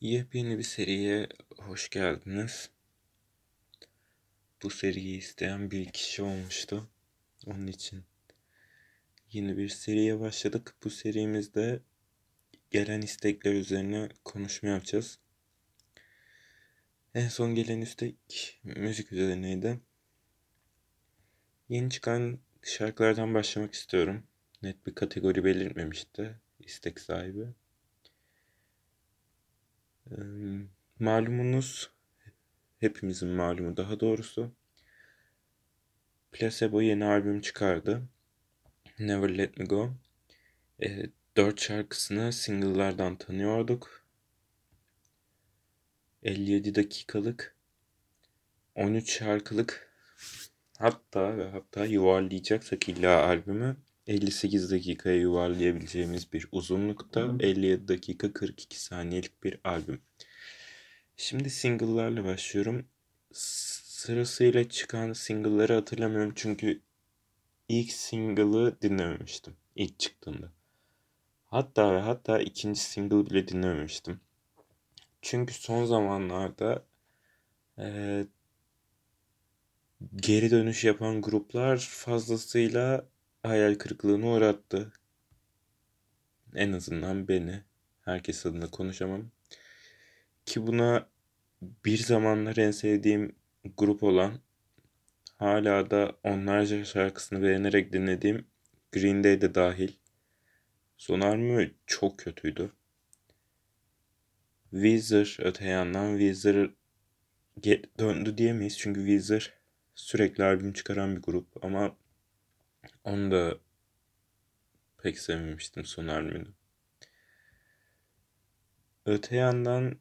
Yepyeni bir seriye hoş geldiniz. Bu seriyi isteyen bir kişi olmuştu. Onun için yeni bir seriye başladık. Bu serimizde gelen istekler üzerine konuşma yapacağız. En son gelen istek müzik üzerineydi. Yeni çıkan şarkılardan başlamak istiyorum. Net bir kategori belirtmemişti istek sahibi. Malumunuz, hepimizin malumu daha doğrusu. Placebo yeni albüm çıkardı. Never Let Me Go. E, dört şarkısını single'lardan tanıyorduk. 57 dakikalık 13 şarkılık hatta ve hatta yuvarlayacaksak illa albümü 58 dakikaya yuvarlayabileceğimiz bir uzunlukta 57 dakika 42 saniyelik bir albüm. Şimdi single'larla başlıyorum. Sırasıyla çıkan single'ları hatırlamıyorum çünkü ilk single'ı dinlememiştim ilk çıktığında. Hatta ve hatta ikinci single bile dinlememiştim. Çünkü son zamanlarda e, geri dönüş yapan gruplar fazlasıyla hayal kırıklığına uğrattı. En azından beni. Herkes adına konuşamam. Ki buna bir zamanlar en sevdiğim grup olan hala da onlarca şarkısını beğenerek dinlediğim Green Day de dahil. Son albümü çok kötüydü. Weezer öte yandan Weezer döndü diyemeyiz çünkü Weezer sürekli albüm çıkaran bir grup ama onu da pek sevmemiştim son albümünü. Öte yandan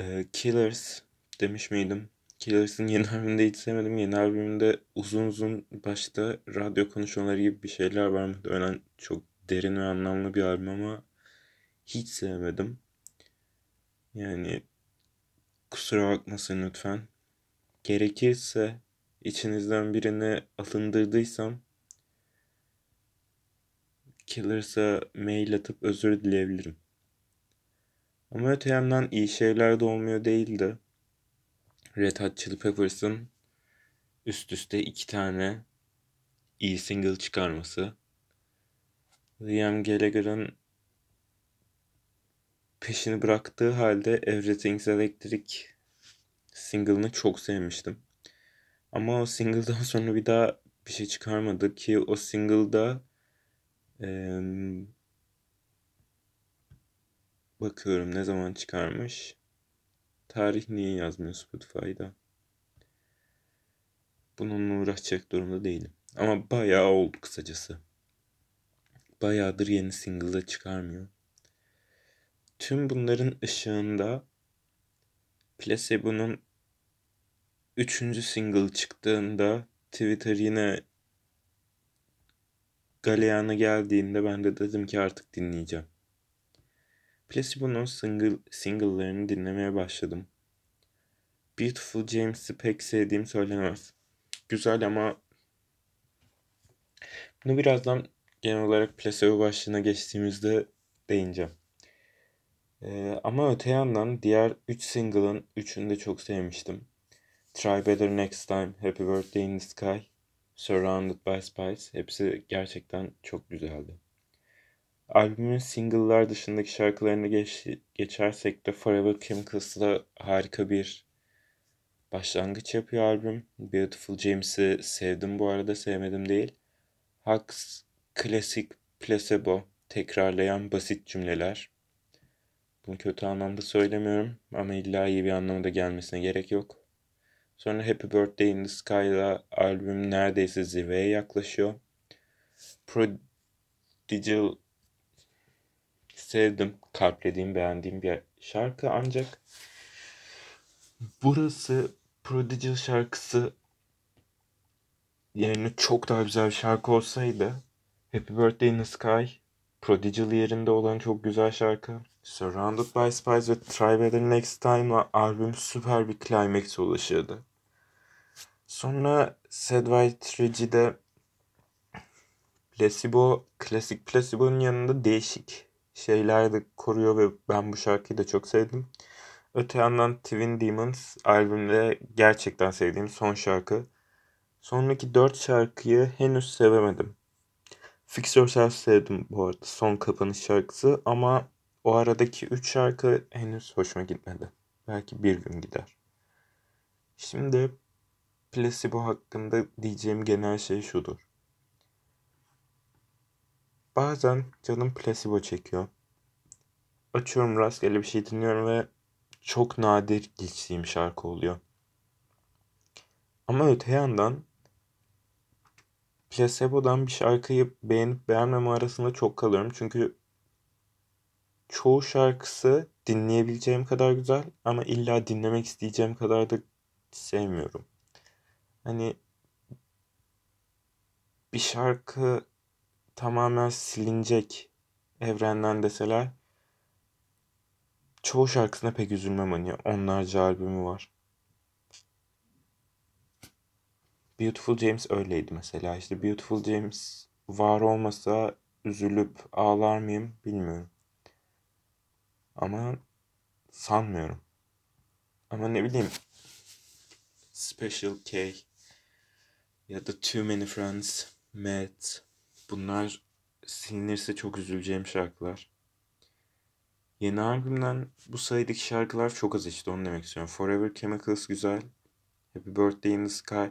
e, Killers demiş miydim? Killers'ın yeni albümünde hiç sevmedim. Yeni albümünde uzun uzun başta radyo konuşmaları gibi bir şeyler var. Muhtemelen çok derin ve anlamlı bir albüm ama hiç sevmedim. Yani kusura bakmasın lütfen. Gerekirse içinizden birini alındırdıysam Killers'a mail atıp özür dileyebilirim. Ama öte yandan iyi şeyler de olmuyor değildi. Red Hot Chili Peppers'ın üst üste iki tane iyi single çıkarması. Liam Gallagher'ın peşini bıraktığı halde Everything's Electric single'ını çok sevmiştim. Ama o single'dan sonra bir daha bir şey çıkarmadı ki o single'da ee, bakıyorum ne zaman çıkarmış. Tarih niye yazmıyor Spotify'da? Bununla uğraşacak durumda değilim. Ama bayağı oldu kısacası. Bayağıdır yeni single çıkarmıyor. Tüm bunların ışığında Placebo'nun üçüncü single çıktığında Twitter yine galeyana geldiğinde ben de dedim ki artık dinleyeceğim. Placebo'nun single, single'larını dinlemeye başladım. Beautiful James'i pek sevdiğim söylenemez. Güzel ama bunu birazdan genel olarak placebo başlığına geçtiğimizde değineceğim. Ee, ama öte yandan diğer 3 single'ın 3'ünü de çok sevmiştim. Try Better Next Time, Happy Birthday in the Sky, Surrounded by Spice hepsi gerçekten çok güzeldi. Albümün single'lar dışındaki şarkılarını geç, geçersek de Forever Chemicals'la harika bir başlangıç yapıyor albüm. Beautiful James'i sevdim bu arada sevmedim değil. Hux, klasik, placebo, tekrarlayan basit cümleler. Bunu kötü anlamda söylemiyorum ama illa iyi bir anlamda gelmesine gerek yok. Sonra Happy Birthday in the Sky'la albüm neredeyse zirveye yaklaşıyor. Prodigal sevdim, kalplediğim, beğendiğim bir şarkı ancak burası Prodigal şarkısı yerine çok daha güzel bir şarkı olsaydı Happy Birthday in the Sky Prodigal yerinde olan çok güzel şarkı. Surrounded by Spies ve Try Better Next Time'la albüm süper bir climax'e ulaşırdı. Sonra Sad White Reggie'de Placebo, klasik Placebo'nun yanında değişik şeyler de koruyor ve ben bu şarkıyı da çok sevdim. Öte yandan Twin Demons albümde gerçekten sevdiğim son şarkı. Sonraki dört şarkıyı henüz sevemedim. Fix Yourself sevdim bu arada son kapanış şarkısı ama o aradaki üç şarkı henüz hoşuma gitmedi. Belki bir gün gider. Şimdi Placebo hakkında diyeceğim genel şey şudur. Bazen canım placebo çekiyor. Açıyorum rastgele bir şey dinliyorum ve çok nadir geçtiğim şarkı oluyor. Ama öte yandan placebo'dan bir şarkıyı beğenip beğenmeme arasında çok kalıyorum. Çünkü çoğu şarkısı dinleyebileceğim kadar güzel ama illa dinlemek isteyeceğim kadar da sevmiyorum. Hani bir şarkı tamamen silinecek evrenden deseler çoğu şarkısına pek üzülmem hani onlarca albümü var. Beautiful James öyleydi mesela. İşte Beautiful James var olmasa üzülüp ağlar mıyım bilmiyorum. Ama sanmıyorum. Ama ne bileyim Special K ya da Too Many Friends, Matt bunlar silinirse çok üzüleceğim şarkılar. Yeni albümden bu sayıdaki şarkılar çok az işte onu demek istiyorum. Forever Chemicals güzel. Happy Birthday in the Sky,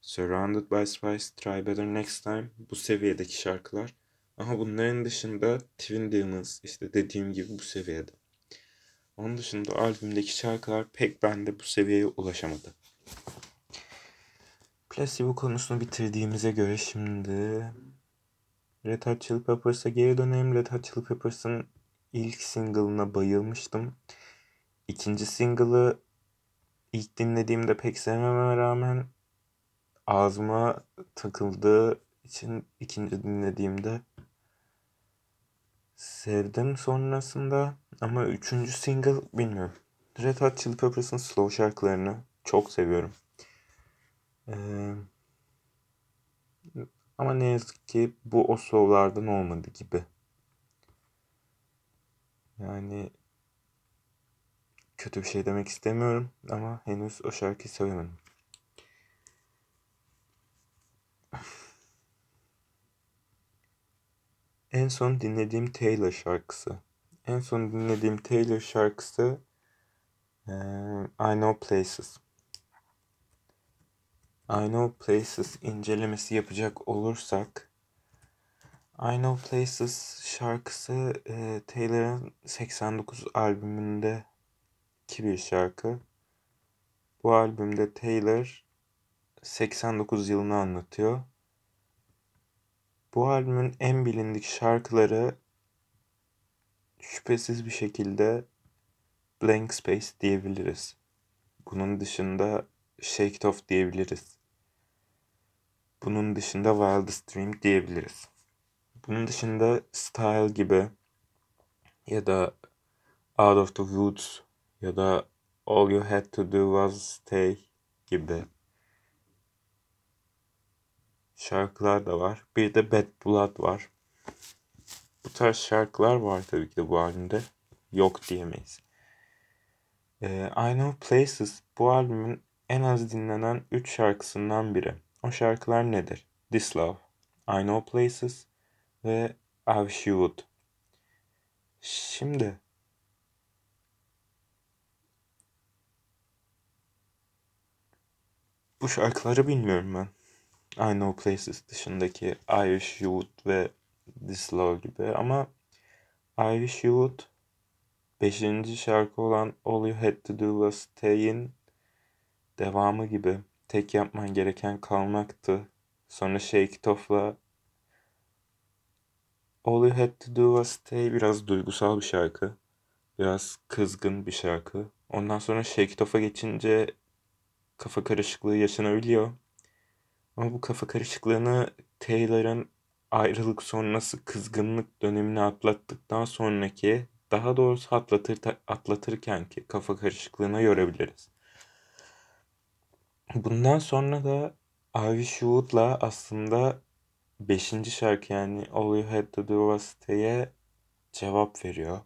Surrounded by Spice, Try Better Next Time bu seviyedeki şarkılar. Ama bunların dışında Twin Demons işte dediğim gibi bu seviyede. Onun dışında albümdeki şarkılar pek bende bu seviyeye ulaşamadı. Placebo konusunu bitirdiğimize göre şimdi Red Hot Chili Peppers'a geri dönelim. Red Hot Chili Peppers'ın ilk single'ına bayılmıştım. İkinci single'ı ilk dinlediğimde pek sevmeme rağmen ağzıma takıldığı için ikinci dinlediğimde sevdim sonrasında ama üçüncü single bilmiyorum. Red Hot Chili Peppers'ın slow şarkılarını çok seviyorum. Ee, ama ne yazık ki bu o slowlardan olmadı gibi. Yani kötü bir şey demek istemiyorum ama henüz o şarkıyı söylemedim. En son dinlediğim Taylor şarkısı. En son dinlediğim Taylor şarkısı I Know Places. I Know Places incelemesi yapacak olursak I Know Places şarkısı e, Taylor'ın 89 albümünde ki bir şarkı. Bu albümde Taylor 89 yılını anlatıyor. Bu albümün en bilindik şarkıları şüphesiz bir şekilde Blank Space diyebiliriz. Bunun dışında Shake It Off diyebiliriz. Bunun dışında Wildest Dream diyebiliriz. Bunun dışında Style gibi ya da Out of the Woods ya da All You Had to Do Was Stay gibi şarkılar da var. Bir de Bad Blood var. Bu tarz şarkılar var tabii ki de bu albümde. Yok diyemeyiz. Ee, I Know Places bu albümün en az dinlenen 3 şarkısından biri. O şarkılar nedir? This Love, I Know Places ve I Wish You Would. Şimdi bu şarkıları bilmiyorum ben. I Know Places dışındaki I Wish ve This Love gibi ama I Wish You Would 5. şarkı olan All You Had To Do Was Stay'in devamı gibi tek yapman gereken kalmaktı. Sonra Shake It Off'la All You Had To Do Was Stay biraz duygusal bir şarkı. Biraz kızgın bir şarkı. Ondan sonra Shake It Off'a geçince kafa karışıklığı yaşanabiliyor. Ama bu kafa karışıklığını Taylor'ın ayrılık sonrası kızgınlık dönemini atlattıktan sonraki daha doğrusu atlatır, atlatırken ki kafa karışıklığına görebiliriz. Bundan sonra da Ivy Shoot'la aslında 5. şarkı yani All You Had To Do Was Stay'e cevap veriyor.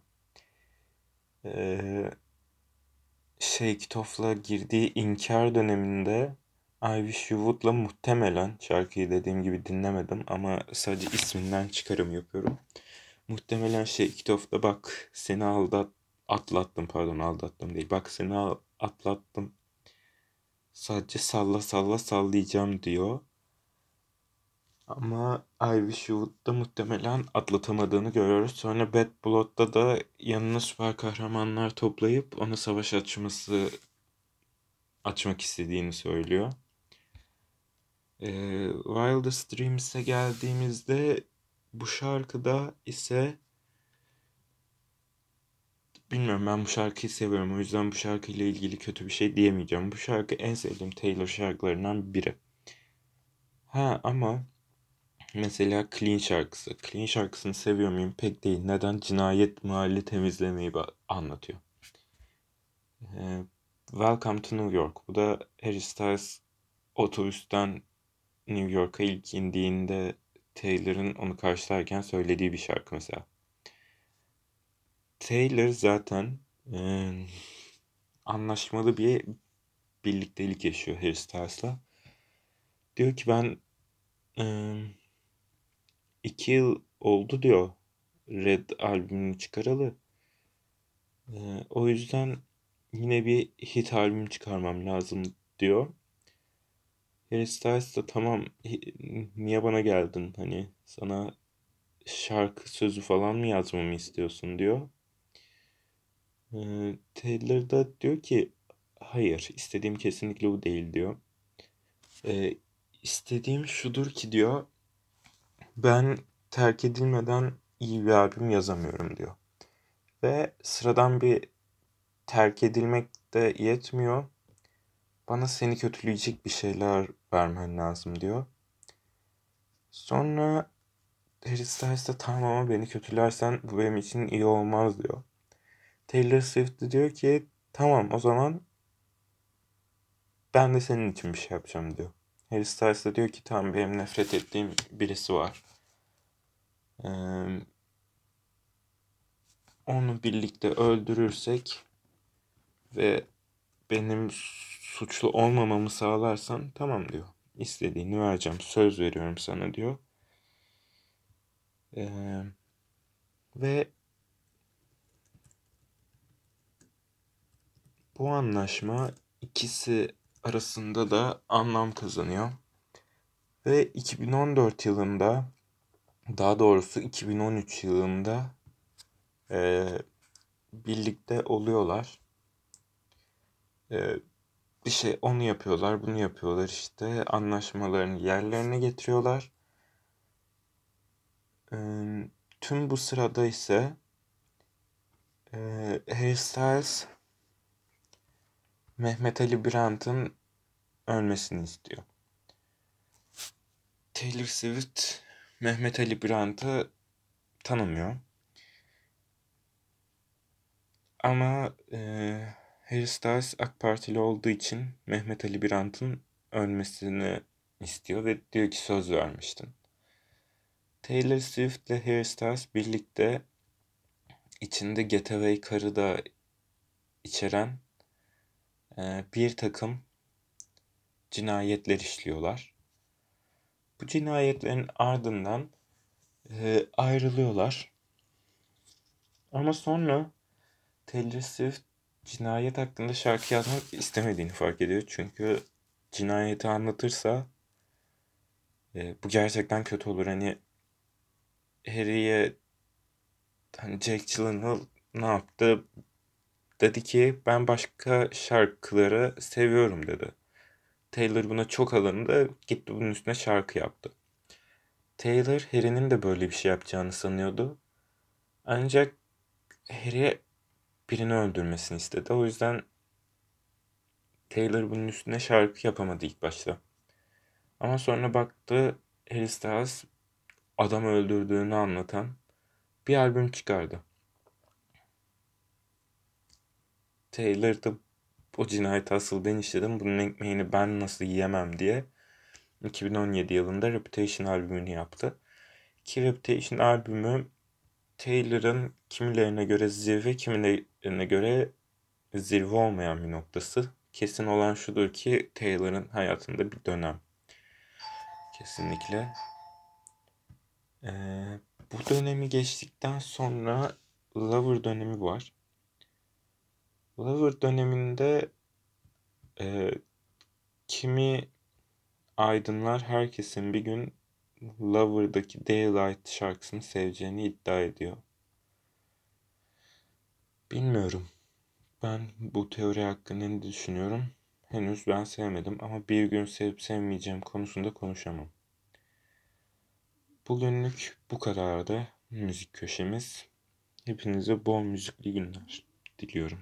Ee, Shake It Off'la girdiği inkar döneminde I Wish You Would'la muhtemelen şarkıyı dediğim gibi dinlemedim ama sadece isminden çıkarım yapıyorum. Muhtemelen Shake It Off'da bak seni aldat atlattım pardon aldattım değil. Bak seni atlattım. Sadece salla salla sallayacağım diyor. Ama I Wish You Would'da muhtemelen atlatamadığını görüyoruz. Sonra Bad Blood'da da yanına süper kahramanlar toplayıp ona savaş açması açmak istediğini söylüyor. Ee, Wildest Dreams'e geldiğimizde bu şarkıda ise bilmiyorum ben bu şarkıyı seviyorum. O yüzden bu şarkıyla ilgili kötü bir şey diyemeyeceğim. Bu şarkı en sevdiğim Taylor şarkılarından biri. Ha ama mesela Clean şarkısı. Clean şarkısını seviyor muyum? Pek değil. Neden? Cinayet mahalle temizlemeyi anlatıyor. Ee, Welcome to New York. Bu da Harry Styles otobüsten New York'a ilk indiğinde Taylor'ın onu karşılarken söylediği bir şarkı mesela. Taylor zaten e, anlaşmalı bir birliktelik yaşıyor Harry Styles'la. Diyor ki ben e, iki yıl oldu diyor Red albümünü çıkaralı. E, o yüzden yine bir hit albüm çıkarmam lazım diyor. Harry Styles da tamam niye bana geldin hani sana şarkı sözü falan mı yazmamı istiyorsun diyor. Ee, Taylor da diyor ki hayır istediğim kesinlikle bu değil diyor. Ee, istediğim şudur ki diyor ben terk edilmeden iyi bir albüm yazamıyorum diyor. Ve sıradan bir terk edilmek de yetmiyor. Bana seni kötüleyecek bir şeyler vermen lazım diyor. Sonra Harry Styles de tamam ama beni kötülersen bu benim için iyi olmaz diyor. Taylor Swift de diyor ki tamam o zaman ben de senin için bir şey yapacağım diyor. Harry Styles de diyor ki tamam benim nefret ettiğim birisi var. Ee, onu birlikte öldürürsek ve benim suçlu olmamamı sağlarsan tamam diyor. İstediğini vereceğim. Söz veriyorum sana diyor. Ee, ve bu anlaşma ikisi arasında da anlam kazanıyor. Ve 2014 yılında daha doğrusu 2013 yılında e, birlikte oluyorlar. E, bir şey onu yapıyorlar, bunu yapıyorlar işte anlaşmalarını yerlerine getiriyorlar. E, tüm bu sırada ise e, Harry Styles Mehmet Ali Brandt'ın ölmesini istiyor. Taylor Swift Mehmet Ali Brandt'ı tanımıyor. Ama e, Harry Styles AK Partili olduğu için Mehmet Ali Brandt'ın ölmesini istiyor ve diyor ki söz vermiştin. Taylor Swift ile Harry Styles birlikte içinde Getaway karı da içeren e, bir takım cinayetler işliyorlar. Bu cinayetlerin ardından e, ayrılıyorlar. Ama sonra Taylor Swift cinayet hakkında şarkı yazmak istemediğini fark ediyor. Çünkü cinayeti anlatırsa e, bu gerçekten kötü olur. Hani Harry'e hani Jake Gyllenhaal ne yaptı? Dedi ki ben başka şarkıları seviyorum dedi. Taylor buna çok alındı. Gitti bunun üstüne şarkı yaptı. Taylor Harry'nin de böyle bir şey yapacağını sanıyordu. Ancak Harry birini öldürmesini istedi. O yüzden Taylor bunun üstüne şarkı yapamadı ilk başta. Ama sonra baktı Harry Styles adam öldürdüğünü anlatan bir albüm çıkardı. Taylor da o cinayeti asıl ben işledim. Bunun ekmeğini ben nasıl yiyemem diye 2017 yılında Reputation albümünü yaptı. Ki Reputation albümü Taylor'ın kimilerine göre zirve, kimilerine göre zirve olmayan bir noktası. Kesin olan şudur ki Taylor'ın hayatında bir dönem. Kesinlikle. Ee, bu dönemi geçtikten sonra Lover dönemi var. Lover döneminde e, kimi aydınlar herkesin bir gün Lover'daki Daylight şarkısını seveceğini iddia ediyor. Bilmiyorum. Ben bu teori hakkında ne düşünüyorum? Henüz ben sevmedim ama bir gün sevip sevmeyeceğim konusunda konuşamam. Bugünlük bu kadardı müzik köşemiz. Hepinize bol müzikli günler diliyorum.